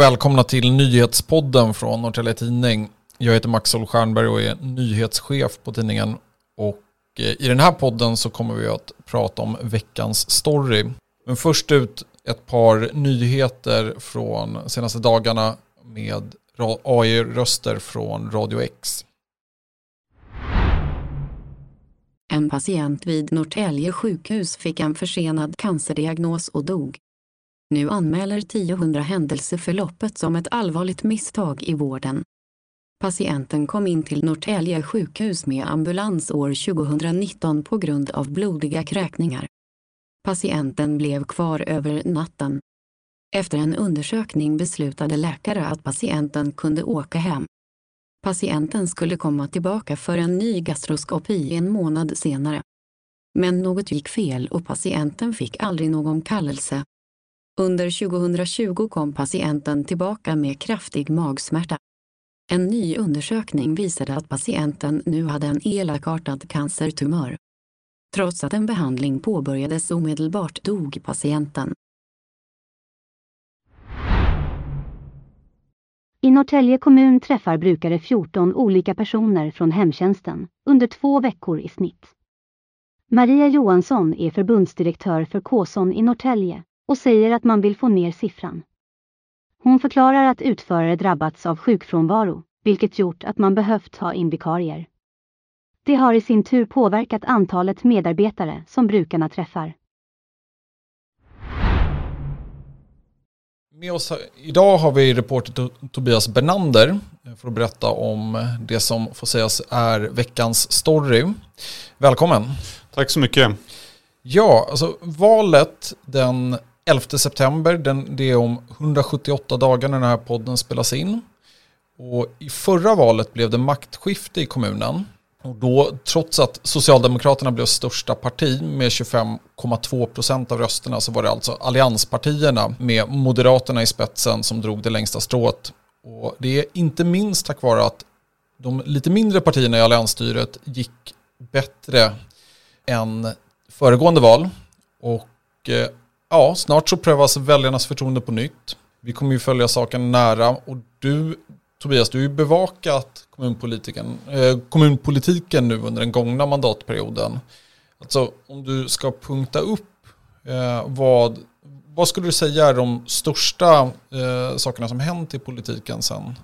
Och välkomna till nyhetspodden från Norrtelje Tidning. Jag heter Max Stjernberg och är nyhetschef på tidningen. Och eh, i den här podden så kommer vi att prata om veckans story. Men först ut ett par nyheter från senaste dagarna med AI-röster från Radio X. En patient vid Norrtälje sjukhus fick en försenad cancerdiagnos och dog. Nu anmäler 1000 händelseförloppet som ett allvarligt misstag i vården. Patienten kom in till Norrtälje sjukhus med ambulans år 2019 på grund av blodiga kräkningar. Patienten blev kvar över natten. Efter en undersökning beslutade läkare att patienten kunde åka hem. Patienten skulle komma tillbaka för en ny gastroskopi en månad senare. Men något gick fel och patienten fick aldrig någon kallelse. Under 2020 kom patienten tillbaka med kraftig magsmärta. En ny undersökning visade att patienten nu hade en elakartad cancertumör. Trots att en behandling påbörjades omedelbart dog patienten. I Norrtälje kommun träffar brukare 14 olika personer från hemtjänsten under två veckor i snitt. Maria Johansson är förbundsdirektör för Kåson i Norrtälje och säger att man vill få ner siffran. Hon förklarar att utförare drabbats av sjukfrånvaro, vilket gjort att man behövt ha in vikarier. Det har i sin tur påverkat antalet medarbetare som brukarna träffar. Med oss idag har vi reporter Tobias Bernander för att berätta om det som får sägas är veckans story. Välkommen. Tack så mycket. Ja, alltså valet den 11 september, den, det är om 178 dagar när den här podden spelas in. Och I förra valet blev det maktskifte i kommunen. Och då, trots att Socialdemokraterna blev största parti med 25,2 procent av rösterna så var det alltså allianspartierna med Moderaterna i spetsen som drog det längsta strået. Och det är inte minst tack vare att de lite mindre partierna i alliansstyret gick bättre än föregående val. Och eh, ja, snart så prövas alltså väljarnas förtroende på nytt. Vi kommer ju följa saken nära och du Tobias, du har ju bevakat kommunpolitiken, eh, kommunpolitiken nu under den gångna mandatperioden. Alltså om du ska punkta upp eh, vad, vad skulle du säga är de största eh, sakerna som hänt i politiken sedan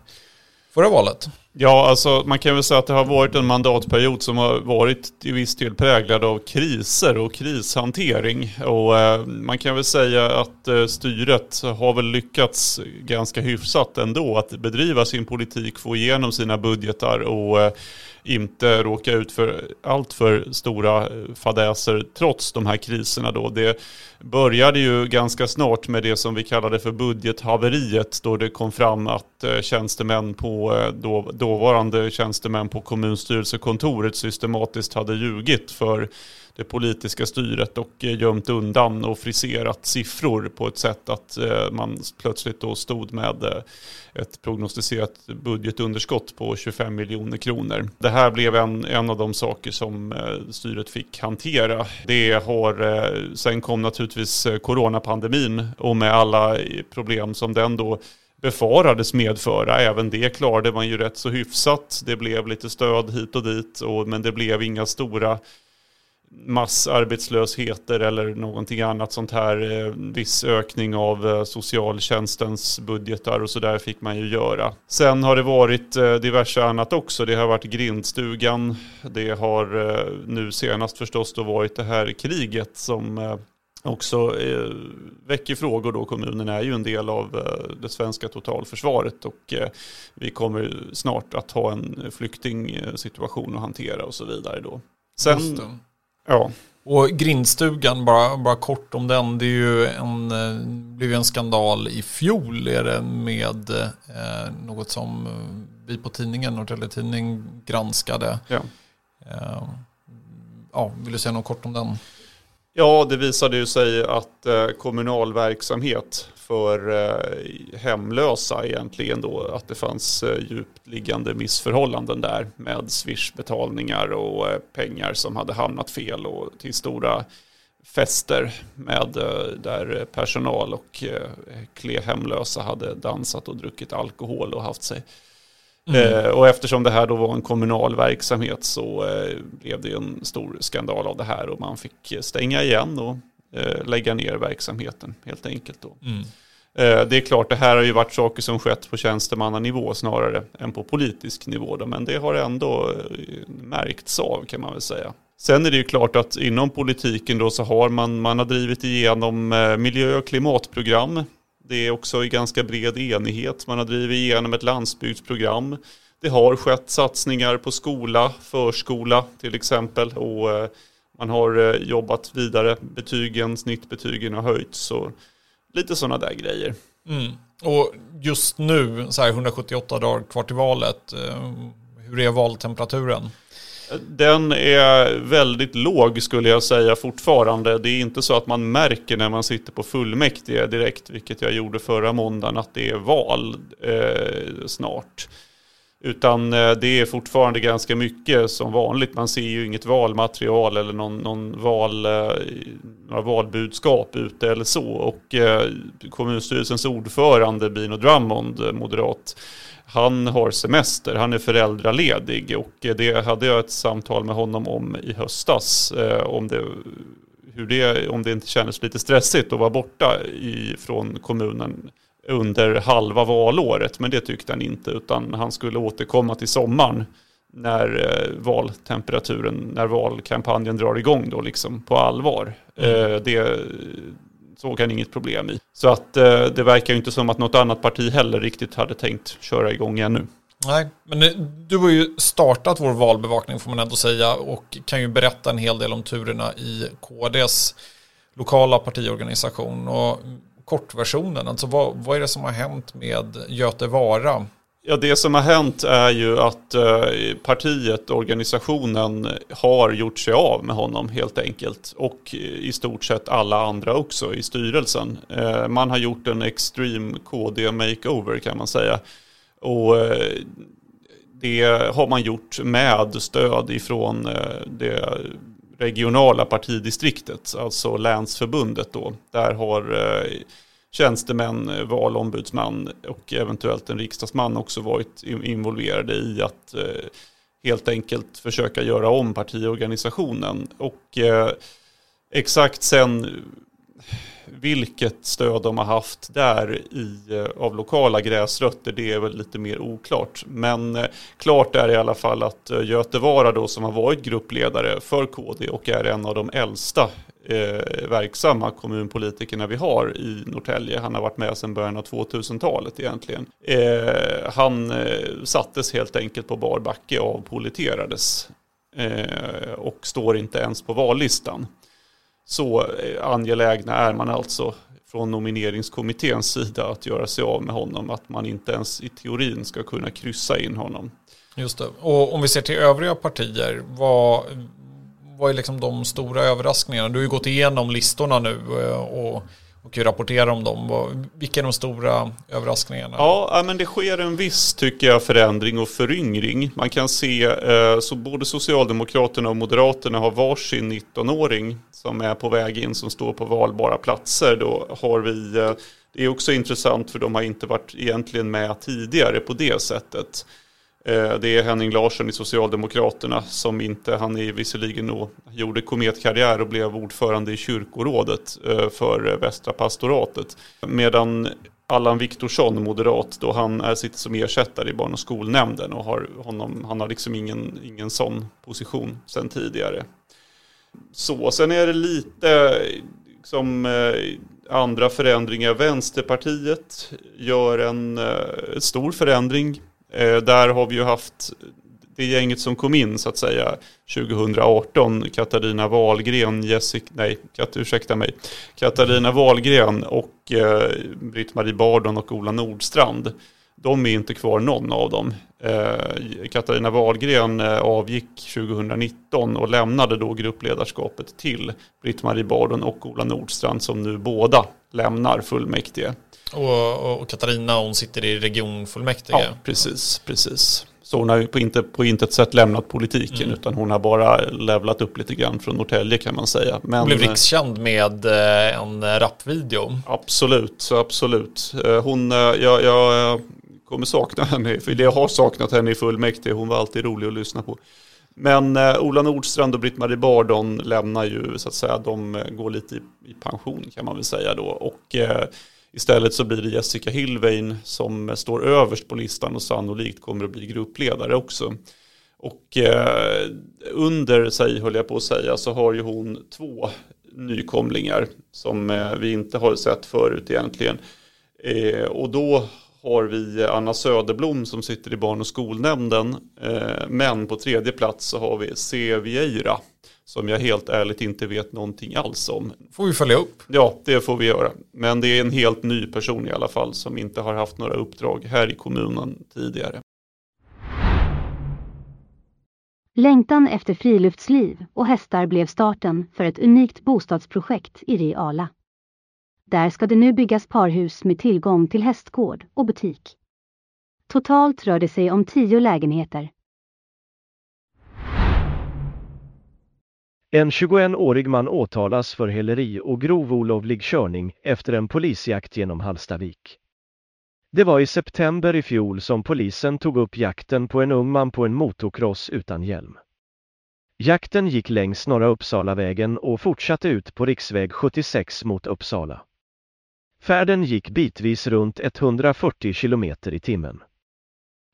förra valet? Ja, alltså man kan väl säga att det har varit en mandatperiod som har varit i viss del präglad av kriser och krishantering. Och eh, man kan väl säga att eh, styret har väl lyckats ganska hyfsat ändå att bedriva sin politik, få igenom sina budgetar och eh, inte råka ut för allt för stora eh, fadäser trots de här kriserna då. Det började ju ganska snart med det som vi kallade för budgethaveriet då det kom fram att eh, tjänstemän på eh, då, dåvarande tjänstemän på kommunstyrelsekontoret systematiskt hade ljugit för det politiska styret och eh, gömt undan och friserat siffror på ett sätt att eh, man plötsligt då stod med eh, ett prognostiserat budgetunderskott på 25 miljoner kronor. Det här blev en, en av de saker som styret fick hantera. Det har, sen kom naturligtvis coronapandemin och med alla problem som den då befarades medföra. Även det klarade man ju rätt så hyfsat. Det blev lite stöd hit och dit, och, men det blev inga stora massarbetslösheter eller någonting annat sånt här. Eh, viss ökning av eh, socialtjänstens budgetar och så där fick man ju göra. Sen har det varit eh, diverse annat också. Det har varit grindstugan. Det har nu senast förstås då varit det här kriget som också eh, väcker frågor då. Kommunen är ju en del av eh, det svenska totalförsvaret och eh, vi kommer snart att ha en flyktingsituation att hantera och så vidare då. Sen, ja. Och grindstugan, bara, bara kort om den, det är ju en, eh, blev ju en skandal i fjol är det med eh, något som vi på tidningen, Norrtelje Tidning, granskade. Ja. Eh, ja, vill du säga något kort om den? Ja, det visade ju sig att eh, kommunal verksamhet för eh, hemlösa egentligen då, att det fanns eh, djupt liggande missförhållanden där med swishbetalningar och eh, pengar som hade hamnat fel och till stora fester med, eh, där personal och eh, hemlösa hade dansat och druckit alkohol och haft sig. Mm. och eftersom det här då var en kommunal verksamhet så blev det en stor skandal av det här och man fick stänga igen och lägga ner verksamheten helt enkelt. Då. Mm. Eh, det är klart, det här har ju varit saker som skett på tjänstemannanivå snarare än på politisk nivå. Men det har ändå eh, märkts av kan man väl säga. Sen är det ju klart att inom politiken då så har man, man har drivit igenom eh, miljö och klimatprogram. Det är också i ganska bred enighet. Man har drivit igenom ett landsbygdsprogram. Det har skett satsningar på skola, förskola till exempel. Och eh, man har eh, jobbat vidare. Betygen, snittbetygen har höjts. och Lite sådana där grejer. Mm. Och just nu, så här 178 dagar kvar till valet, eh, hur är valtemperaturen? Den är väldigt låg skulle jag säga fortfarande. Det är inte så att man märker när man sitter på fullmäktige direkt, vilket jag gjorde förra måndagen, att det är val eh, snart. Utan eh, det är fortfarande ganska mycket som vanligt. Man ser ju inget valmaterial eller någon, någon val, eh, några valbudskap ute eller så. Och eh, kommunstyrelsens ordförande Bino Drummond, moderat, han har semester, han är föräldraledig och det hade jag ett samtal med honom om i höstas. Om det, hur det, om det inte kändes lite stressigt att vara borta i, från kommunen under halva valåret. Men det tyckte han inte utan han skulle återkomma till sommaren när eh, valtemperaturen, när valkampanjen drar igång då liksom på allvar. Mm. Eh, det såg han inget problem i. Så att eh, det verkar ju inte som att något annat parti heller riktigt hade tänkt köra igång ännu. Nej, men du har ju startat vår valbevakning får man ändå säga och kan ju berätta en hel del om turerna i KDs lokala partiorganisation. Och kortversionen? Alltså vad, vad är det som har hänt med Göte Vara? Ja, det som har hänt är ju att eh, partiet, organisationen, har gjort sig av med honom helt enkelt. Och i stort sett alla andra också i styrelsen. Eh, man har gjort en extreme KD makeover kan man säga. Och eh, det har man gjort med stöd ifrån det regionala partidistriktet, alltså länsförbundet då. Där har eh, tjänstemän, eh, valombudsman och eventuellt en riksdagsman också varit involverade i att eh, helt enkelt försöka göra om partiorganisationen. Och exakt sen vilket stöd de har haft där i, eh, av lokala gräsrötter, det är väl lite mer oklart. Men eh, klart är i alla fall att eh, Götevara Göte Vara då som har varit gruppledare för KD och är en av de äldsta eh, verksamma kommunpolitikerna vi har i Norrtälje. Han har varit med sedan början av 2000-talet egentligen. Eh, han eh, sattes helt enkelt på bar backe och avpoliterades eh, och står inte ens på vallistan. Så eh, angelägna är man alltså från nomineringskommitténs sida att göra sig av med honom. Att man inte ens i teorin ska kunna kryssa in honom. Just det. Och om vi ser till övriga partier, vad, vad är liksom de stora överraskningarna? Du har ju gått igenom listorna nu eh, och och rapportera om dem. Vilka är de stora överraskningarna? Ja, men det sker en viss, tycker jag, förändring och föryngring. Man kan se, eh, så både Socialdemokraterna och Moderaterna har varsin 19-åring som är på väg in, som står på valbara platser. Då har vi, eh, det är också intressant för de har inte varit egentligen med tidigare på det sättet. Eh, det är Henning Larsson i Socialdemokraterna som inte, han är visserligen då, gjorde kometkarriär och blev ordförande i kyrkorådet eh, för eh, Västra pastoratet. Medan Allan Viktorsson, moderat, då han är, sitter som ersättare i barn och skolnämnden och har honom, han har liksom ingen, ingen sån position sedan tidigare. Så, sen är det lite som andra förändringar. Vänsterpartiet gör en stor förändring Eh, där har vi ju haft det gänget som kom in så att säga 2018, Katarina Wahlgren, Jessica, nej, kat, ursäkta mig, Katarina Wahlgren och eh, Britt-Marie Bardon och Ola Nordstrand. De är inte kvar någon av dem. Eh, Katarina Wahlgren eh, avgick 2019 och lämnade då gruppledarskapet till Britt-Marie Bardon och Ola Nordstrand som nu båda lämnar fullmäktige. Och, och Katarina hon sitter i regionfullmäktige. Ja, precis, precis. Så hon har ju på, inte, på intet sätt lämnat politiken Mm. utan hon har bara levlat upp lite grann från Norrtälje kan man säga. Men, Hon blev rikskänd med eh, en rapvideo. Absolut, absolut. Eh, Hon, eh, jag, jag kommer sakna henne, för jag har saknat henne i fullmäktige. Hon var alltid rolig att lyssna på. Men eh, Ola Nordstrand och Britt-Marie Bardon lämnar ju så att säga, de eh, går lite i, i pension kan man väl säga då. Och eh, istället så blir det Jessica Hillvein som eh, står överst på listan och sannolikt kommer att bli gruppledare också. Och eh, under sig, höll jag på att säga, så har ju hon två nykomlingar som eh, vi inte har sett förut egentligen. Eh, och då har vi Anna Söderblom som sitter i barn och skolnämnden. Eh, men på tredje plats så har vi C. Vieira som jag helt ärligt inte vet någonting alls om. Får vi följa upp. Ja, det får vi göra. Men det är en helt ny person i alla fall som inte har haft några uppdrag här i kommunen tidigare. Längtan efter friluftsliv och hästar blev starten för ett unikt bostadsprojekt i Reala. Där ska det nu byggas parhus med tillgång till hästgård och butik. Totalt rör det sig om tio lägenheter. En 21-årig man åtalas för häleri och grov olovlig körning efter en polisjakt genom Hallstavik. Det var i september i fjol som polisen tog upp jakten på en ung man på en motocross utan hjälm. Jakten gick längs Norra Uppsalavägen och fortsatte ut på riksväg 76 mot Uppsala. Färden gick bitvis runt 140 kilometer i timmen.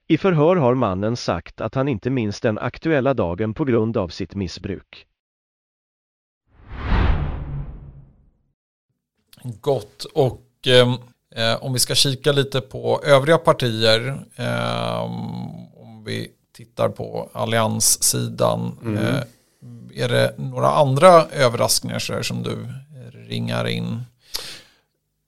I förhör har mannen sagt att han inte minns den aktuella dagen på grund av sitt missbruk. Gott. Och eh, eh, om vi ska kika lite på övriga partier. Eh, om vi tittar på allianssidan. Mm. Eh, är det några andra överraskningar som du ringar in?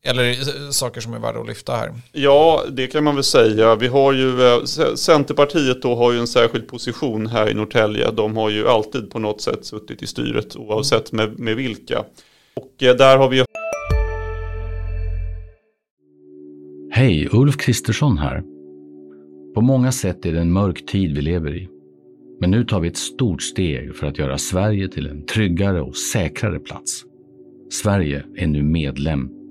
Eller eh, saker som är värda att lyfta här? Ja, det kan man väl säga. Vi har ju, eh, Centerpartiet då har ju en särskild position här i Norrtälje. De har ju alltid på något sätt suttit i styret oavsett med, med vilka. Och eh, där har vi Hej, Ulf Kristersson här. På många sätt är det en mörk tid vi lever i. Men nu tar vi ett stort steg för att göra Sverige till en tryggare och säkrare plats. Sverige är nu medlem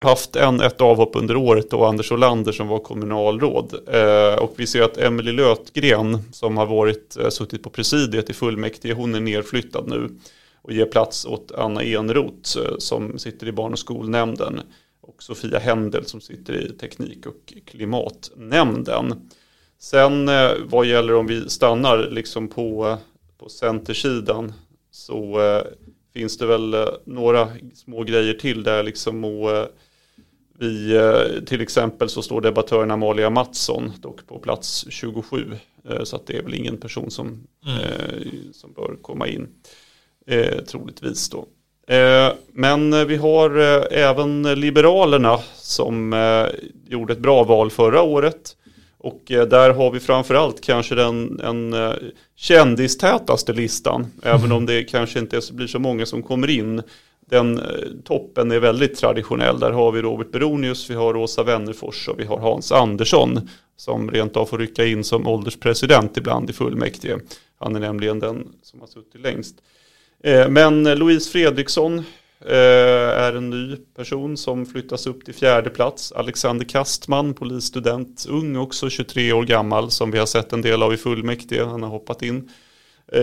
Haft en, ett avhopp under året då Anders Olander som var kommunalråd. Eh, och vi ser att Emily Lötgren som har varit, eh, suttit på presidiet i fullmäktige, hon är nerflyttad nu och ger plats åt Anna Enroth eh, som sitter i barn och skolnämnden och Sofia Händel som sitter i teknik och klimatnämnden. Sen eh, vad gäller om vi stannar liksom på, på centersidan så eh, finns det väl eh, några små grejer till där liksom och eh, vi, eh, till exempel så står debattören Amalia Mattsson dock på plats 27. eh, Så att det är väl ingen person som, eh, som bör komma in. Eh, troligtvis då. Eh, men vi har även Liberalerna som gjorde ett bra val förra året. Och där har vi framförallt kanske den en, kändistätaste listan. Även om det kanske inte blir så många som kommer in. Den eh, toppen är väldigt traditionell. Där har vi Robert Beronius, vi har Åsa Wennerfors och vi har Hans Andersson. Som rent av får rycka in som ålderspresident ibland i fullmäktige. Han är nämligen den som har suttit längst. Eh, men Louise Fredriksson eh, är en ny person som flyttas upp till fjärde plats. Alexander Kastman, polisstudent, ung också, 23 år gammal, som vi har sett en del av i fullmäktige. Han har hoppat in. Eh,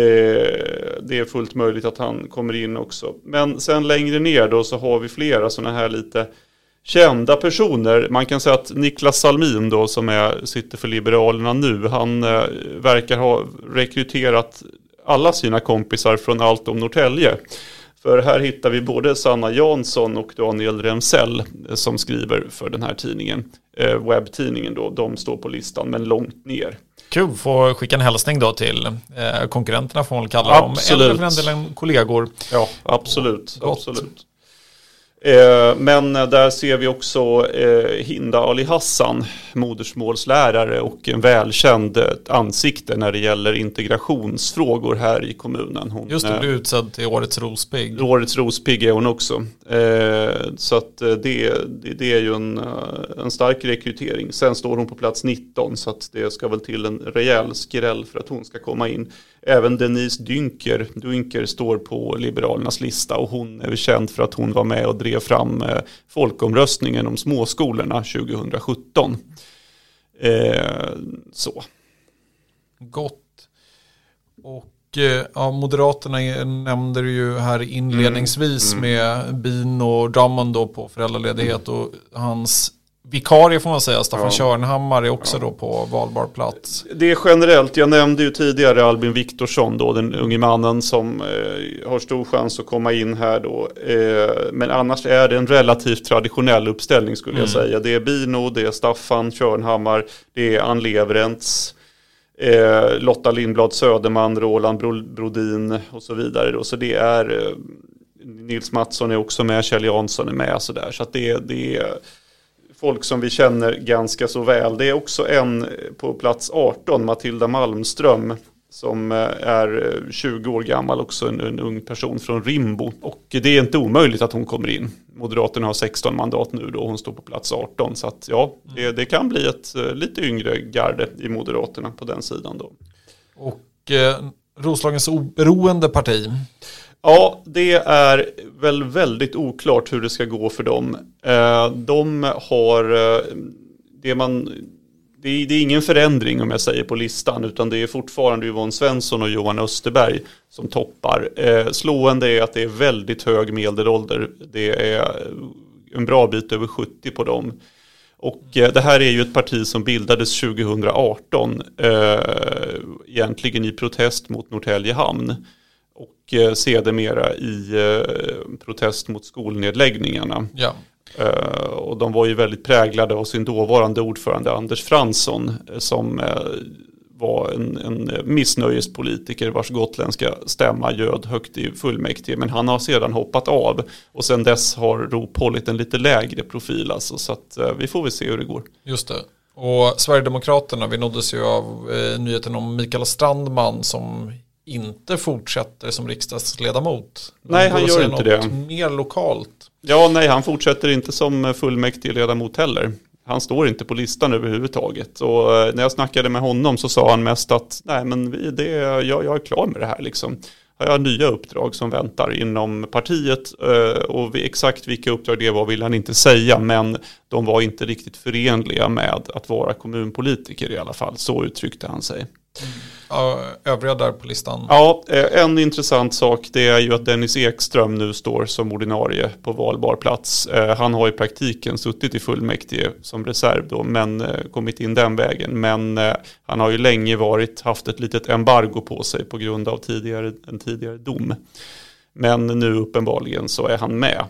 det är fullt möjligt att han kommer in också. Men sen längre ner då så har vi flera sådana här lite kända personer. Man kan säga att Niklas Salmin då som är, sitter för Liberalerna nu, han eh, verkar ha rekryterat alla sina kompisar från allt om Norrtälje. För här hittar vi både Sanna Jansson och Daniel Remsell eh, som skriver för den här tidningen. Eh, webbtidningen då, de står på listan men långt ner. Kul, få skicka en hälsning då till eh, konkurrenterna får man väl kalla dem. Absolut. Eller för den delen kollegor. Ja, absolut. Absolut. Eh, Men där ser vi också eh, Hinda Ali Hassan, modersmålslärare och en välkänd eh, ansikte när det gäller integrationsfrågor här i kommunen. Hon, Just det, blev utsedd till årets rospigg. Årets rospigg är hon också. Så att det, det, är ju en, en stark rekrytering. Sen står hon på plats 19 så att det ska väl till en rejäl skräll för att hon ska komma in. Även Denise Dynker, Dynker står på Liberalernas lista och hon är känd för att hon var med och drev fram eh, folkomröstningen om småskolorna 2017. Eh, så. Gott. Och eh, ja, Moderaterna nämnde du ju här inledningsvis Mm, med Bin och Drummond då på föräldraledighet och hans vikarie får man säga, Staffan Ja. Körnhammar är också då på valbar plats. Det är generellt, jag nämnde ju tidigare Albin Viktorsson då, den unge mannen som eh, har stor chans att komma in här då. Eh, men annars är det en relativt traditionell uppställning skulle jag säga. Det är Bino, det är Staffan Körnhammar, det är Ann Leverentz, eh, Lotta Lindblad Söderman, Roland Bro- Brodin och så vidare då. Så det är eh, Nils Mattsson är också med, Kjell Jansson är med sådär. Så att det, det är folk som vi känner ganska så väl. Det är också en på plats 18, Matilda Malmström, som eh, är eh, 20 år gammal, också en, en ung person från Rimbo. Och det är inte omöjligt att hon kommer in. Moderaterna har 16 mandat nu då, och hon står på plats 18. Så att ja, det, det kan bli ett eh, lite yngre garde i Moderaterna på den sidan då. Och eh, Roslagens oberoende parti. Ja, det är väl väldigt oklart hur det ska gå för dem. Eh, de har, eh, det man, det är, det är ingen förändring om jag säger på listan, utan det är fortfarande Yvonne Svensson och Johan Österberg som toppar. Eh, slående är att det är väldigt hög medelålder. Det är en bra bit över 70 på dem. Och det här är ju ett parti som bildades 2018, eh, egentligen i protest mot Norrtälje hamn och eh, sedermera i eh, protest mot skolnedläggningarna. Ja. Eh, och de var ju väldigt präglade av sin dåvarande ordförande Anders Fransson som var en, en missnöjespolitiker vars gotländska stämma göd högt i fullmäktige. Men han har sedan hoppat av och sedan dess har ROP hållit en lite lägre profil. Alltså, så att, vi får väl se hur det går. Just det. Och Sverigedemokraterna, vi nåddes ju av eh, nyheten om Mikael Strandman som inte fortsätter som riksdagsledamot. Nej, han gör inte det. Mer lokalt. Ja, nej, han fortsätter inte som fullmäktigeledamot heller. Han står inte på listan överhuvudtaget. Och eh, när jag snackade med honom så sa han mest att nej, men det, jag, jag är klar med det här liksom. Jag har nya uppdrag som väntar inom partiet eh, och exakt vilka uppdrag det var vill han inte säga men de var inte riktigt förenliga med att vara kommunpolitiker i alla fall. Så uttryckte han sig. Övriga där på listan. Ja, eh, en intressant sak det är ju att Dennis Ekström nu står som ordinarie på valbar plats. Eh, han har i praktiken suttit i fullmäktige som reserv då, men eh, kommit in den vägen. Men han har ju länge varit, haft ett litet embargo på sig på grund av tidigare, en tidigare dom. Men nu uppenbarligen så är han med.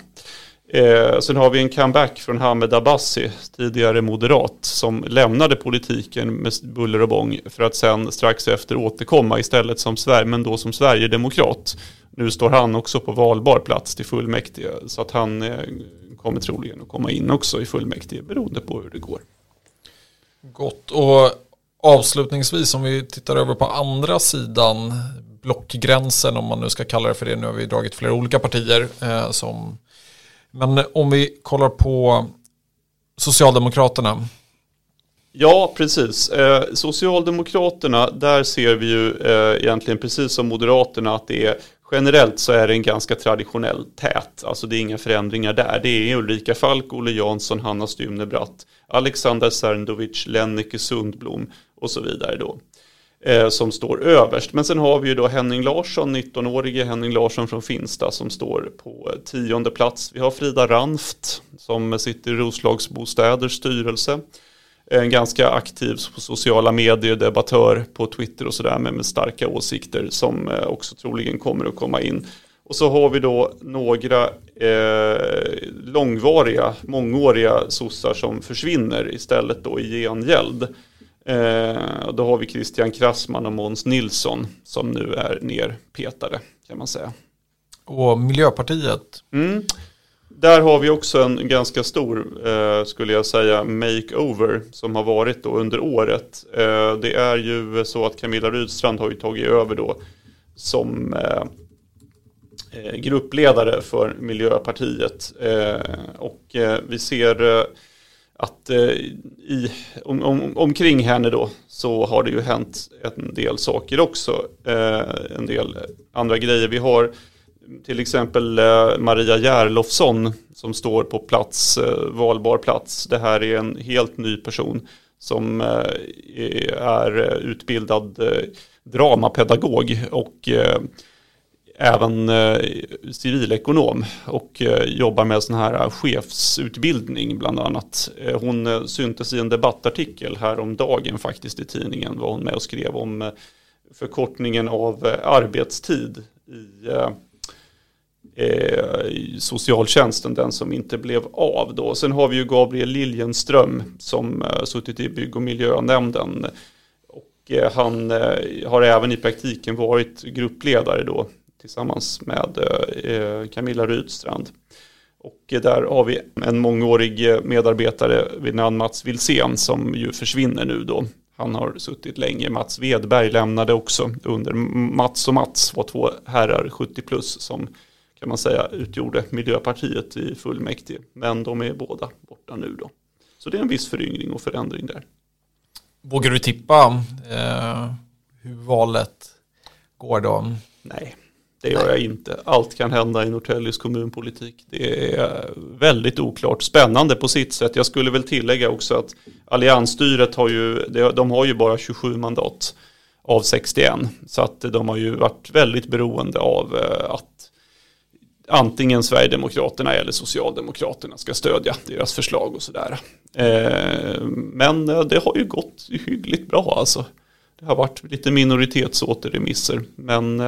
Eh, sen har vi en comeback från Hamed Abbasi, tidigare moderat, som lämnade politiken med buller och bång för att sen strax efter återkomma istället som Sverige, men då som Sverigedemokrat. Nu står han också på valbar plats till fullmäktige, så att han eh, kommer troligen att komma in också i fullmäktige beroende på hur det går. Gott. Och avslutningsvis om vi tittar över på andra sidan blockgränsen om man nu ska kalla det för det. Nu har vi dragit flera olika partier. Eh, som, men om vi kollar på Socialdemokraterna. Ja, precis. Eh, Socialdemokraterna, där ser vi ju eh, egentligen precis som Moderaterna att det är generellt så är det en ganska traditionell tät. Alltså det är inga förändringar där. Det är Ulrika Falk, Olle Jansson, Hanna Stymnebratt, Alexander Serndovic, Lennike Sundblom och så vidare då. Eh, som står överst. Men sen har vi ju då Henning Larsson, 19-årige Henning Larsson från Finsta som står på eh, tionde plats. Vi har Frida Ranft som sitter i Roslagsbostäders styrelse en ganska aktiv på sociala medier, debattör på Twitter och sådär med, med starka åsikter som eh, också troligen kommer att komma in. Och så har vi då några eh, långvariga, mångåriga sossar som försvinner istället då i gengäld. Eh, då har vi Christian Krassman och Måns Nilsson som nu är nerpetade kan man säga. Och Miljöpartiet? Mm. Där har vi också en ganska stor, eh, skulle jag säga, makeover som har varit då under året. Eh, det är ju så att Camilla Rydstrand har ju tagit över då som eh, eh gruppledare för Miljöpartiet. Eh, och vi ser att eh, i, om, om, omkring henne då så har det ju hänt en del saker också. Eh, en del andra grejer. Vi har till exempel eh, Maria Järlofsson som står på plats, eh, valbar plats. Det här är en helt ny person som eh, är utbildad eh, dramapedagog och även eh, civilekonom och eh, jobbar med sån här eh, chefsutbildning bland annat. Hon syntes i en debattartikel häromdagen faktiskt i tidningen var hon med och skrev om förkortningen av arbetstid i eh, socialtjänsten, den som inte blev av då. Sen har vi ju Gabriel Liljenström som eh, suttit i bygg och miljönämnden. Och eh, han eh, har även i praktiken varit gruppledare då tillsammans med eh, Camilla Rydstrand. Och eh, där har vi en mångårig eh, medarbetare vid namn Mats Wilsén som ju försvinner nu då. Han har suttit länge. Mats Wedberg lämnade också under Mats och Mats var två herrar 70 plus som kan man säga utgjorde Miljöpartiet i fullmäktige. Men de är båda borta nu då. Så det är en viss föryngring och förändring där. Vågar du tippa eh, hur valet går då? Nej, det gör Nej. jag inte. Allt kan hända i Norrtäljes kommunpolitik. Det är väldigt oklart. Spännande på sitt sätt. Jag skulle väl tillägga också att alliansstyret har ju, de har ju bara 27 mandat av 61. Så att de har ju varit väldigt beroende av eh, att antingen Sverigedemokraterna eller Socialdemokraterna ska stödja deras förslag och sådär. Eh, men eh, det har ju gått hyggligt bra alltså. Det har varit lite minoritetsåterremisser. Men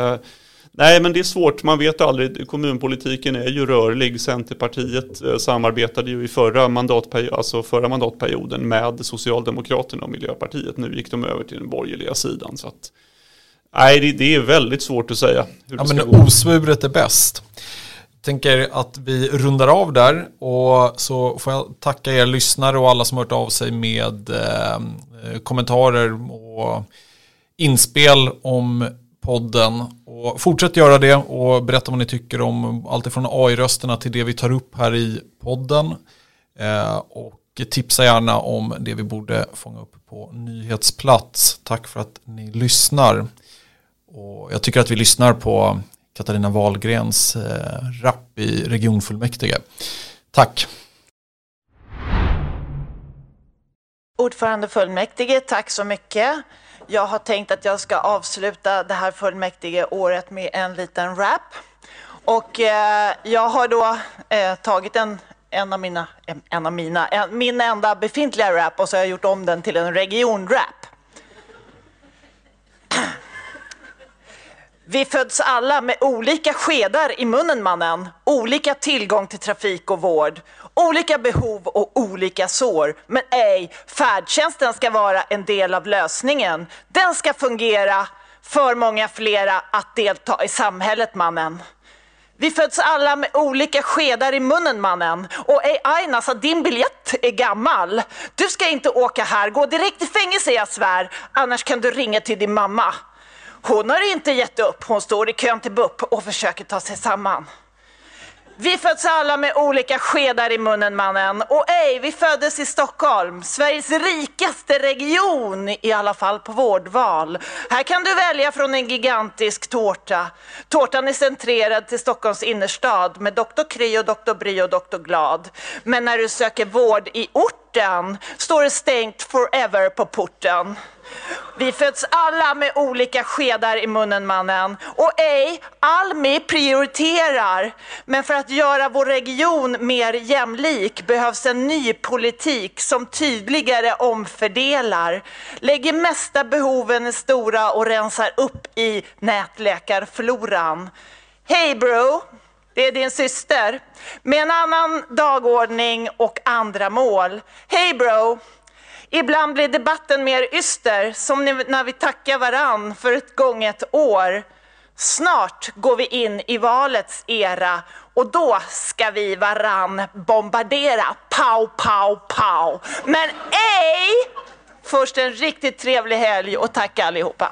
nej, men det är svårt. Man vet aldrig. Kommunpolitiken är ju rörlig. Centerpartiet samarbetade ju i förra, mandatperiod, alltså förra mandatperioden med Socialdemokraterna och Miljöpartiet. Nu gick de över till den borgerliga sidan. Så att, nej, det, det är väldigt svårt att säga. ja, men osvuret är bäst tänker att vi rundar av där och så får jag tacka er lyssnare och alla som hört av sig med eh, kommentarer och inspel om podden. Och fortsätt göra det och berätta vad ni tycker om allt från AI-rösterna till det vi tar upp här i podden. Eh, och tipsa gärna om det vi borde fånga upp på nyhetsplats. Tack för att ni lyssnar. Och jag tycker att vi lyssnar på Katarina Wahlgrens eh, rapp i regionfullmäktige. Tack! Ordförande fullmäktige, tack så mycket. Jag har tänkt att jag ska avsluta det här fullmäktige året med en liten rap. Och eh, jag har då eh, tagit en, en av mina, en av mina, en, min enda befintliga rap och så har jag gjort om den till en regionrap. Vi föds alla med olika skedar i munnen mannen, olika tillgång till trafik och vård, olika behov och olika sår. Men ej, färdtjänsten ska vara en del av lösningen. Den ska fungera för många flera att delta i samhället mannen. Vi föds alla med olika skedar i munnen mannen. Och ej Aina, alltså, din biljett är gammal. Du ska inte åka här, gå direkt i fängelse jag svär. Annars kan du ringa till din mamma. Hon har inte gett upp. Hon står i kön till BUP och försöker ta sig samman. Vi föds alla med olika skedar i munnen mannen. Och ej, vi föddes i Stockholm, Sveriges rikaste region, i alla fall på vårdval. Här kan du välja från en gigantisk tårta. Tårtan är centrerad till Stockholms innerstad med Dr. Kry och Dr. Bry och Dr. Glad. Men när du söker vård i porten står det stängt forever på porten. Vi föds alla med olika skedar i munnen mannen. Och ej, Almi prioriterar. Men för att göra vår region mer jämlik behövs en ny politik som tydligare omfördelar. Lägger mesta behoven i stora och rensar upp i nätläkarfloran. Hej bro! Det är din syster. Med en annan dagordning och andra mål. Hej bro! Ibland blir debatten mer yster, som när vi tackar varann för ett gånget år. Snart går vi in i valets era och då ska vi varann bombardera. Pow, pow, pow. Men ej! Först en riktigt trevlig helg och tack allihopa.